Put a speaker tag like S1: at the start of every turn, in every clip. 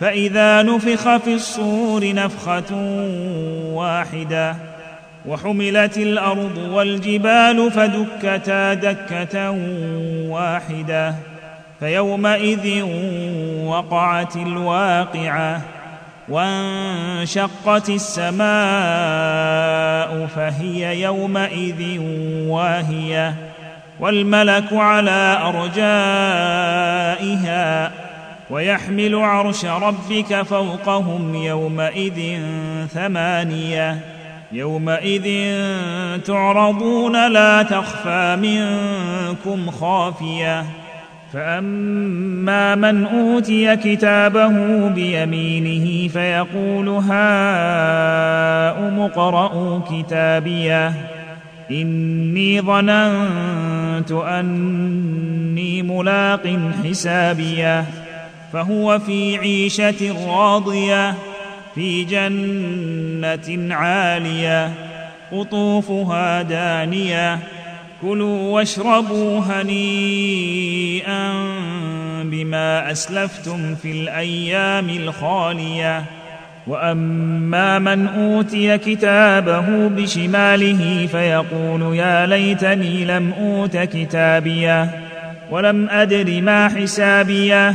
S1: فإذا نفخ في الصور نفخة واحدة وحملت الأرض والجبال فدكتا دكة واحدة فيومئذ وقعت الواقعة وانشقت السماء فهي يومئذ واهية والملك على أرجائها ويحمل عرش ربك فوقهم يومئذ ثمانية. يومئذ تعرضون لا تخفى منكم خافية. فأما من أوتي كتابه بيمينه فيقول هاؤم اقرءوا كتابيه. إني ظننت أني ملاق حسابيه. فهو في عيشة راضية في جنة عالية قطوفها دانية كلوا واشربوا هنيئا بما أسلفتم في الأيام الخالية. وأما من أوتي كتابه بشماله فيقول يا ليتني لم أوت كتابيه ولم أدر ما حسابيه.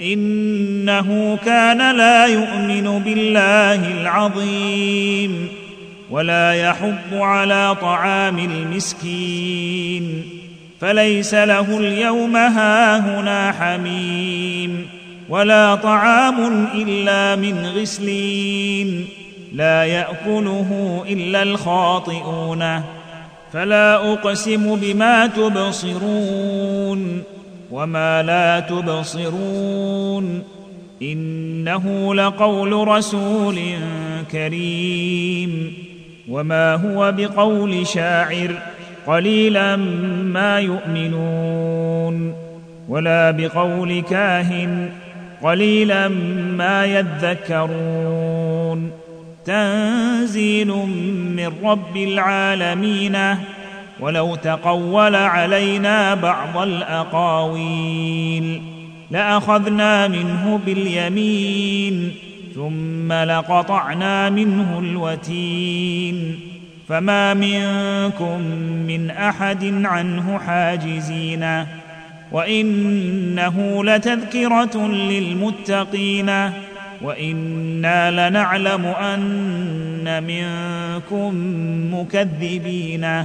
S1: إنه كان لا يؤمن بالله العظيم ولا يحض على طعام المسكين فليس له اليوم هاهنا حميم ولا طعام إلا من غسلين لا يأكله إلا الخاطئون فلا أقسم بما تبصرون وما لا تبصرون انه لقول رسول كريم وما هو بقول شاعر قليلا ما يؤمنون ولا بقول كاهن قليلا ما يذكرون تنزيل من رب العالمين ولو تقول علينا بعض الأقاويل لأخذنا منه باليمين ثم لقطعنا منه الوتين فما منكم من أحد عنه حاجزين وإنه لتذكرة للمتقين وإنا لنعلم أن منكم مكذبين